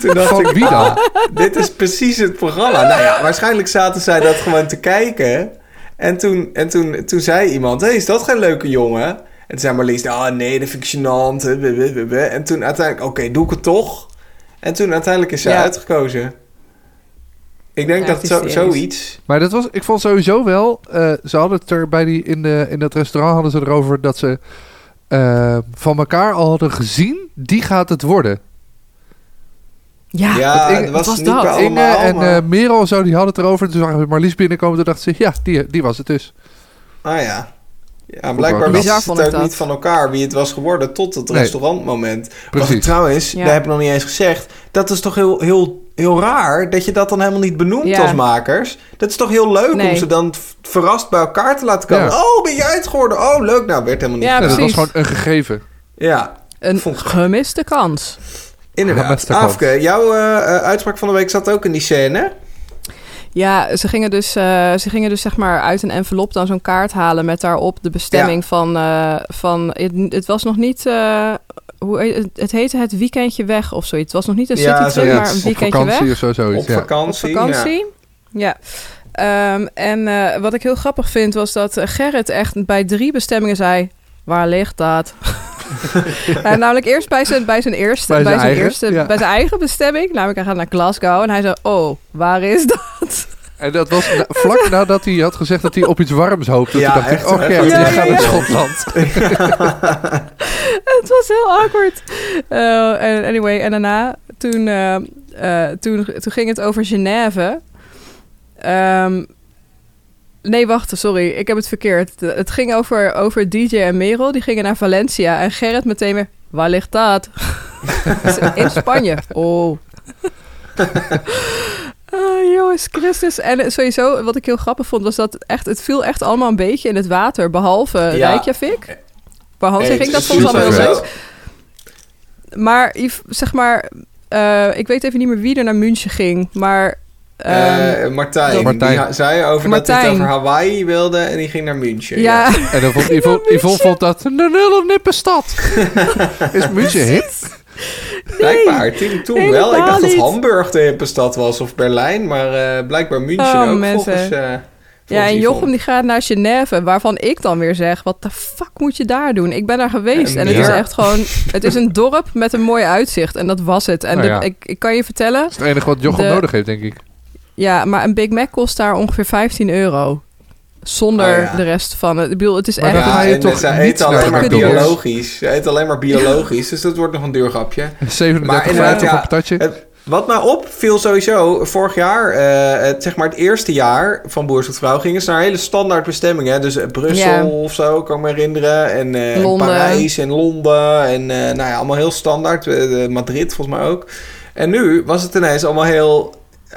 Toen dacht Van ik, wie dan? ah, dit is precies het programma. Nou ja, waarschijnlijk zaten zij dat gewoon te kijken... En toen, en toen, toen zei iemand, hey, is dat geen leuke jongen? En toen zei Marlies, ah nee, dat vind ik gênant. En toen uiteindelijk, oké, doe ik het toch? En toen uiteindelijk is zij Ja. uitgekozen. Ik denk Ja, dat zo, zoiets... Maar dat was, ik vond sowieso wel, eh, ze hadden het er bij die, in, de, in dat restaurant hadden ze erover dat ze eh, van elkaar al hadden gezien, die gaat het worden. Ja, Ja, Inge- dat was, was niet dat? Inge en maar- eh Merel zo, die hadden het erover. Toen zagen we Marlies binnenkomen, toen dachten ze, ja, die, die was het dus. Ah ja. Ja, blijkbaar wisten ze het ik ook dat. niet van elkaar wie het was geworden tot het Nee. restaurantmoment. Wat Precies. ik trouwens, Ja. daar heb ik nog niet eens gezegd. Dat is toch heel, heel, heel raar dat je dat dan helemaal niet benoemt Ja. als makers. Dat is toch heel leuk om ze dan verrast bij elkaar te laten komen. Ja. Oh, ben jij het geworden? Oh, leuk. Nou, werd helemaal niet. Ja, Ja, dat was gewoon een gegeven. Ja, een gemiste kans. inderdaad. beste kans. Afke, jouw eh, eh, uitspraak van de week zat ook in die scène. Ja, ze gingen dus, eh, ze gingen dus zeg maar uit een envelop dan zo'n kaart halen met daarop de bestemming van, eh, van het, het was nog niet, eh, hoe, het, het heette het weekendje weg of zoiets. Het was nog niet een citytrip, maar een Op weekendje vakantie weg. of zo, zoiets. Op ja. Op vakantie. vakantie. Ja. Ehm, en eh, wat ik heel grappig vind was dat eh, Gerrit echt bij drie bestemmingen zei: Waar ligt dat? Namelijk eerst bij zijn, bij zijn eerste, Bij bij zijn zijn, eigen, eerste, ja. bij zijn eigen bestemming. Namelijk hij gaat naar Glasgow en hij zei: Oh, waar is dat? En dat was na- vlak nadat hij had gezegd dat hij op iets warms hoopte. Ja, toen dacht echt, ik, oh ja, ja, gaat ja. naar Schotland. het was heel awkward. Eh, en anyway, en daarna, toen, eh, eh, toen, toen ging het over Genève. Ehm, nee, wacht, sorry. Ik heb het verkeerd. Het ging over, over DJ en Merel. Die gingen naar Valencia. En Gerrit meteen weer, waar ligt dat? In Spanje. Oh. Christus. En sowieso, wat ik heel grappig vond, was dat echt, het viel echt allemaal een beetje in het water. Behalve Ja. Reykjavik. Behalve Hey, ging dat soms is wel heel leuk. Maar zeg maar, eh, ik weet even niet meer wie er naar München ging, maar ehm, Eh, Martijn, Martijn. die zei over dat hij het over Hawaii wilde en die ging naar München. ja, En dan vond Yvonne, Yvonne vond dat een hele nippe stad. Is München hip? Blijkbaar, toen, wel. Ik dacht dat. Hamburg de hippe stad was of Berlijn, maar eh, blijkbaar München Oh, ook mensen. volgens, eh, Ja, en. Jochem die gaat naar Genève, waarvan ik dan weer zeg... wat de fuck moet je daar doen? Ik ben daar geweest En en het is echt gewoon... het is een dorp met een mooi uitzicht en dat was het. En Nou de- ik, ik kan je vertellen, Dat is het enige wat Jochem De- nodig heeft, denk ik. ja, maar een Big Mac kost daar ongeveer 15 euro. Zonder Oh ja. de rest van het. Ik bedoel, het is Maar echt... dan ga je en toch ze naar alleen maar biologisch. Ze eten alleen maar biologisch, dus dat wordt nog een duur grapje. 37 inderdaad, voor ja, een patatje. Het- wat mij opviel sowieso, vorig jaar, eh, het, zeg maar het eerste jaar van Boer zoekt Vrouw, gingen ze naar hele standaard bestemmingen. Dus eh, Brussel Ja. of zo, kan ik me herinneren. En, eh. Parijs en Londen. En eh, nou ja, allemaal heel standaard. Madrid volgens mij ook. En nu was het ineens allemaal heel...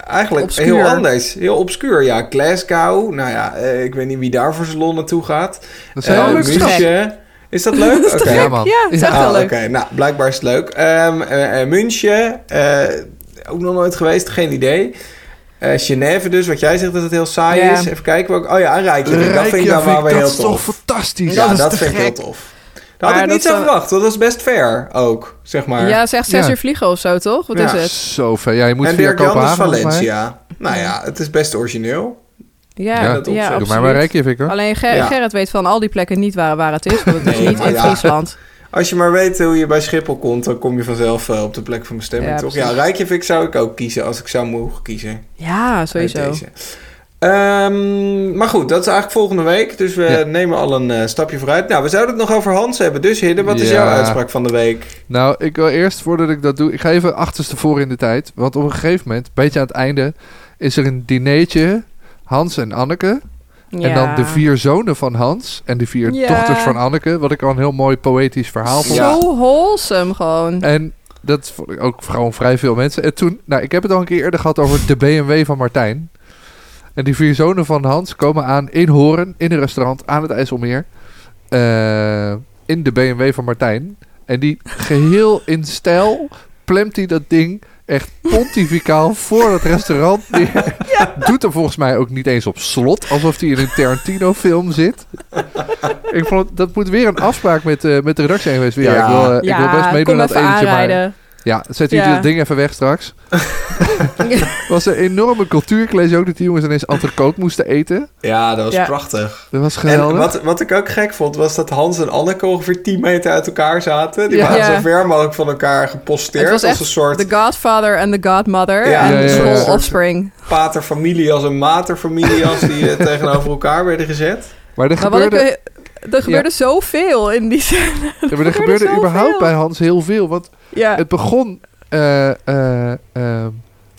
Eigenlijk Obscuur. heel anders. Heel obscuur, ja. Glasgow. Nou ja, eh, ik weet niet wie daar voor zijn lol naartoe gaat. Dat is Eh, heel toch? München. Is dat leuk? Ja, gek. man. Ja, is echt Ja. wel Ah, leuk. Oké, nou, blijkbaar is het leuk. Ehm eh, eh, München, eh, ook nog nooit geweest, geen idee. Eh Genève dus, wat jij zegt dat het heel saai is. Even kijken. Welk, oh ja, Rijkjavik. Dat vind ik dan wel weer heel dat is toch fantastisch. Ja, Dat dat, is te vind ik heel gek. tof. Dat had Maar ik niet dat zo zou- verwacht. Dat is best fair ook, zeg maar. Ja, zeg zes Ja. uur vliegen of zo, toch? Wat Ja. is het? Zo ver. Ja, je moet en via Kopenhagen. Valencia. Nou ja, het is best origineel. Ja, Ja, ja, dat. Doe absoluut. maar maar Reykjavik hoor. Alleen Ger- Ja. Gerrit weet van al die plekken niet waar, waar het is. Want het is Nee, niet in ja. Friesland. Als je maar weet hoe je bij Schiphol komt, dan kom je vanzelf eh, op de plek van bestemming, Ja, toch? precies. Ja, Rijkjavik zou ik ook kiezen als ik zou mogen kiezen. Ja, uit sowieso. Ehm, maar goed, dat is eigenlijk volgende week. Dus we Ja. nemen al een eh, stapje vooruit. Nou, we zouden het nog over Hans hebben. Dus Hidde, wat is jouw uitspraak van de week? Nou, ik wil eerst, voordat ik dat doe, ik ga even achterstevoren in de tijd. Want op een gegeven moment, een beetje aan het einde, is er een dineetje. Hans en Anneke. En dan de vier zonen van Hans en de vier Ja. dochters van Anneke. Wat ik al een heel mooi poëtisch verhaal vond. Ja. Zo wholesome gewoon. En dat vond ik ook gewoon vrij veel mensen. En toen, nou, ik heb het al een keer eerder gehad over de BMW van Martijn. En die vier zonen van Hans komen aan in Horen, in een restaurant aan het IJsselmeer. eh, in de BMW van Martijn. En die geheel in stijl plemt hij dat ding echt pontificaal voor het restaurant neer. Doet er volgens mij ook niet eens op slot, alsof hij in een Tarantino-film zit. ik vond dat moet weer een afspraak met, eh, met de redactie zijn geweest. Ja, Ja. ik wil, eh, ik wil best meedoen kom aan het even etentje, maar. Ja, zet jullie Ja. dat ding even weg straks. was een enorme cultuur. Ik lees ook dat die jongens ineens entrecote moesten eten. Ja, dat was Ja. prachtig. Dat was En geweldig. wat, wat ik ook gek vond, was dat Hans en Anneke ongeveer 10 meter uit elkaar zaten. Die Ja. waren Ja. zo ver mogelijk van elkaar geposteerd. Het was als echt een soort The Godfather en The Godmother. Ja, en ja, de ja, small ja. offspring. paterfamilie als een materfamilie als die eh, tegenover elkaar werden gezet. maar er Maar wat gebeurde, ik, er gebeurde zoveel in die scène. ja, maar er gebeurde überhaupt bij Hans heel veel. Want Ja, het begon eh, eh, eh,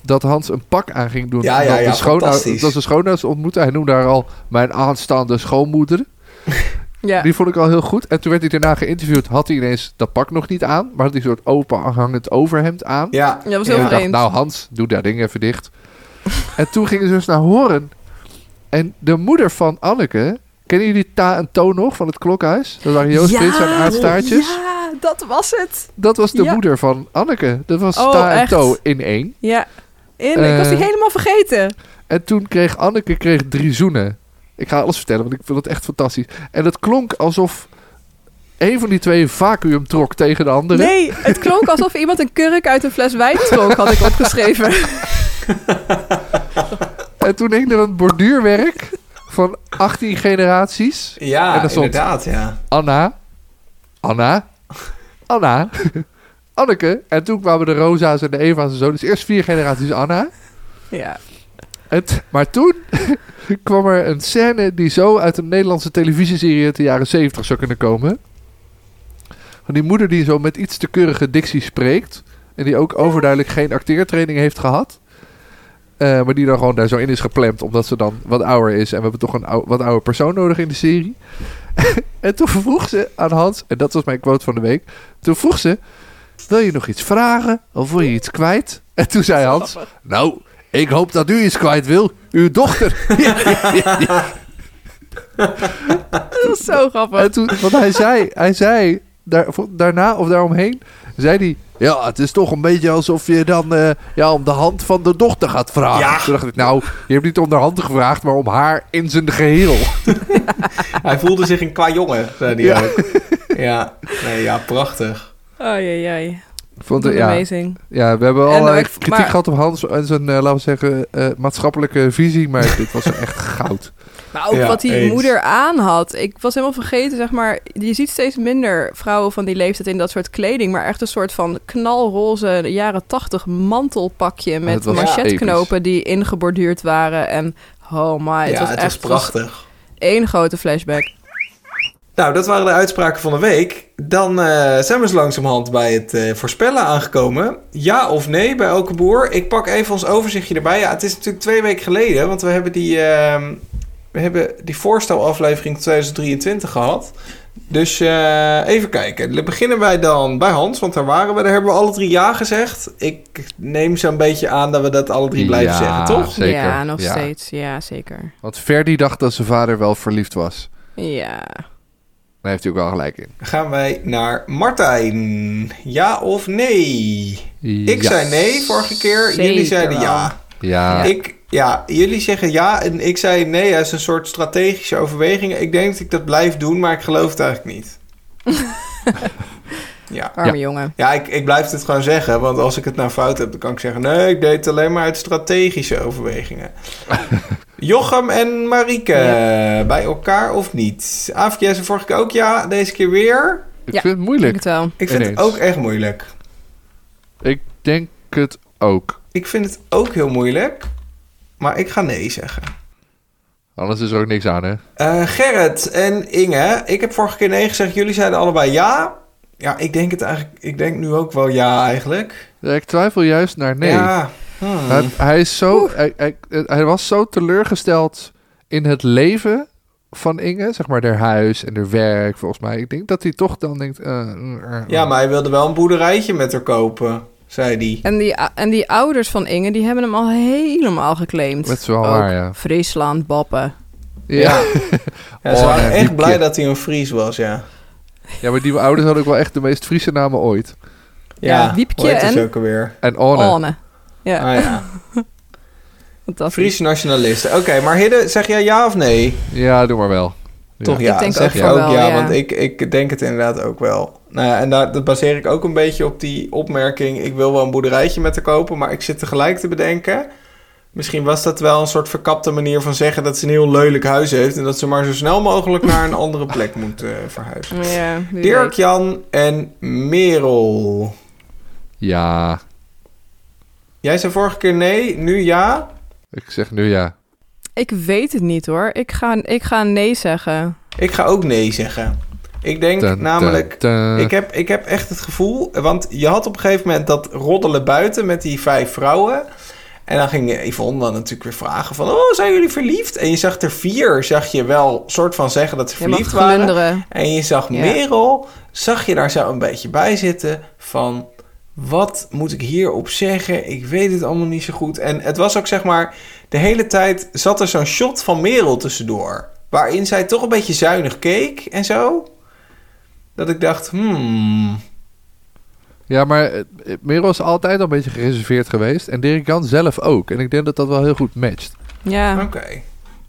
dat Hans een pak aan ging doen. Ja, ja, dat ja, de schoonouders, fantastisch. dat ze schoonouders ontmoette. Hij noemde haar al mijn aanstaande schoonmoeder. ja. Die vond ik al heel goed. En toen werd hij daarna geïnterviewd. Had hij ineens dat pak nog niet aan. Maar had hij een soort open hangend overhemd aan. Ja, Ja, dat was heel dacht, nou Hans, doe dat ding even dicht. en toen gingen ze dus naar Horen. En de moeder van Anneke... Kennen jullie Ta en To nog van het klokhuis? Dat waren Joost Prins en Aardstaartjes. Ja, dat was het. Dat was de Ja. moeder van Anneke. Dat was Oh, Ta en? To in één. Ja. In, ik was die Eh, helemaal vergeten. En toen kreeg Anneke kreeg drie zoenen. Ik ga alles vertellen, want ik vind het echt fantastisch. En het klonk alsof een van die twee vacuüm trok tegen de andere. Nee, het klonk alsof iemand een kurk uit een fles wijn dronk, had ik opgeschreven. En toen hing er een borduurwerk van 18 generaties. ja inderdaad, ja. Anna, Anna, Anna, Anneke. En toen kwamen de Rosa's en de Eva's en zo. Dus eerst vier generaties Anna. Ja. En t- maar toen kwam er een scène die zo uit een Nederlandse televisieserie uit de jaren 70 zou kunnen komen. Van die moeder die zo met iets te keurige dictie spreekt. En die ook overduidelijk geen acteertraining heeft gehad. Eh, maar die dan gewoon daar zo in is geplemd. Omdat ze dan wat ouder is. En we hebben toch een ou- wat oude persoon nodig in de serie. en toen vroeg ze aan Hans. En dat was mijn quote van de week. Toen vroeg ze. Wil je nog iets vragen? Of wil je iets kwijt? En toen zei Hans. Nou, ik hoop dat u iets kwijt wil. Uw dochter. Dat was zo grappig. En toen, want hij zei, hij zei daar, daarna of daaromheen, zei hij... Ja, het is toch een beetje alsof je dan eh, ja, om de hand van de dochter gaat vragen. Ja. Toen dacht ik, nou, je hebt niet om de hand gevraagd, maar om haar in zijn geheel. Hij voelde zich een qua jongen, zei hij Ja. ook. Ja, nee, ja, prachtig. Ai, ai, ai. Ik Vond het, ja, Amazing. ja, we hebben En, al eh, eh, ik- kritiek maar- gehad op Hans en zijn, eh, laten we zeggen, eh, maatschappelijke visie. Maar dit was echt goud. Maar ook Ja, wat die eens. moeder aan had. Ik was helemaal vergeten, zeg maar. Je ziet steeds minder vrouwen van die leeftijd in dat soort kleding. Maar echt een soort van knalroze jaren tachtig mantelpakje. Met manchetknopen die ingeborduurd waren. En oh my, het ja, was het echt was prachtig. één grote flashback. Nou, dat waren de uitspraken van de week. Dan eh, zijn we zo langzamerhand bij het eh, voorspellen aangekomen. Ja of nee bij elke boer. Ik pak even ons overzichtje erbij. Ja, het is natuurlijk twee weken geleden, want we hebben die, ehm, we hebben die voorstelaflevering 2023 gehad. Dus eh, even kijken. Dan beginnen wij dan bij Hans, want daar waren we. Daar hebben we alle drie ja gezegd. Ik neem zo'n beetje aan dat we dat alle drie blijven Ja. zeggen, toch? Zeker, Ja, nog ja. steeds. Ja, zeker. Want Ferdi dacht dat zijn vader wel verliefd was. Ja. Daar heeft hij ook wel gelijk in. Gaan wij naar Martijn. Ja of nee? Ik zei nee vorige keer. Zeker Jullie zeiden wel. ja. Ja, Ik, ja, jullie zeggen ja en ik zei nee als een soort strategische overweging. Ik denk dat ik dat blijf doen, maar ik geloof het eigenlijk niet. ja. Arme Ja. jongen. Ja, ik, ik blijf het gewoon zeggen, want als ik het nou fout heb, dan kan ik zeggen... nee, ik deed het alleen maar uit strategische overwegingen. Jochem en Marieke, bij elkaar of niet? Zei vorige keer ook ja, deze keer weer. ik Ja. vind het Ik moeilijk. het wel. Ik vind Ineens. het ook echt moeilijk. Ik denk het ook. Ik vind het ook heel moeilijk, maar ik ga nee zeggen. Anders is er ook niks aan, hè? Eh, Gerrit en Inge, ik heb vorige keer nee gezegd. Jullie zeiden allebei ja. Ja, ik denk het eigenlijk. Ik denk nu ook wel ja, eigenlijk. Ja, ik twijfel juist naar nee. Ja. Hmm. Hij, hij is zo, hij, hij, hij was zo teleurgesteld in het leven van Inge, zeg maar, haar huis en haar werk, volgens mij. Ik denk dat hij toch dan denkt... eh, eh, eh. Ja, maar hij wilde wel een boerderijtje met haar kopen, zei hij. En die, en die ouders van Inge, die hebben hem al helemaal geclaimd. Dat is wel waar, ja. Friesland, Bappen. Ja. Ja, ze Oh, waren echt blij dat hij een Fries was, ja. ja, maar die ouders hadden ook wel echt de meest Friese namen ooit. Ja, heet het en- ook alweer? En Orne. Ja, Ah ja, fantastisch. Friese nationalisten. Oké, maar Hidde, zeg jij ja of nee? Ja, doe maar wel. Toch ja, Ik denk zeg ook je ook wel, ja, ja. want ik, ik denk het inderdaad ook wel. Nou ja, en daar, dat baseer ik ook een beetje op die opmerking... ik wil wel een boerderijtje met haar kopen, maar ik zit tegelijk te bedenken... misschien was dat wel een soort verkapte manier van zeggen... dat ze een heel lelijk huis heeft... en dat ze maar zo snel mogelijk naar een andere plek moet eh, verhuizen. Ja, Dirk. Jan en Merel. Ja, Jij zei vorige keer nee, nu ja. ik zeg nu ja. Ik weet het niet hoor. Ik ga, ik ga nee zeggen. Ik ga ook nee zeggen. Ik denk Dun, namelijk... dun, dun. Ik heb, ik heb echt het gevoel, want je had op een gegeven moment dat roddelen buiten met die vijf vrouwen. En dan ging Yvonne dan natuurlijk weer vragen van, oh, zijn jullie verliefd? En je zag er vier, zag je wel soort van zeggen dat ze verliefd waren. glunderen. En je zag Ja. Merel, zag je daar zo een beetje bij zitten van... Wat moet ik hierop zeggen? Ik weet het allemaal niet zo goed. En het was ook zeg maar... De hele tijd zat er zo'n shot van Merel tussendoor. Waarin zij toch een beetje zuinig keek en zo. Dat ik dacht, hmm... Ja, maar eh, Merel is altijd al een beetje gereserveerd geweest. En Dirk Jan zelf ook. En ik denk dat dat wel heel goed matcht. Ja. Oké.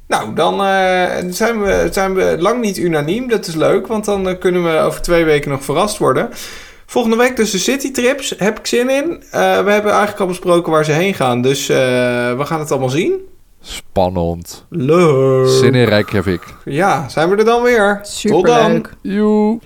Nou, dan eh, zijn, we, zijn we lang niet unaniem. Dat is leuk, want dan eh, kunnen we over twee weken nog verrast worden. Volgende week dus de citytrips. Heb ik zin in. Eh, we hebben eigenlijk al besproken waar ze heen gaan. Dus eh, we gaan het allemaal zien. Spannend. Leuk. Zin in Reykjavik. Ja, zijn we er dan weer. Tot dan. Joe.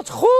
Wat goed!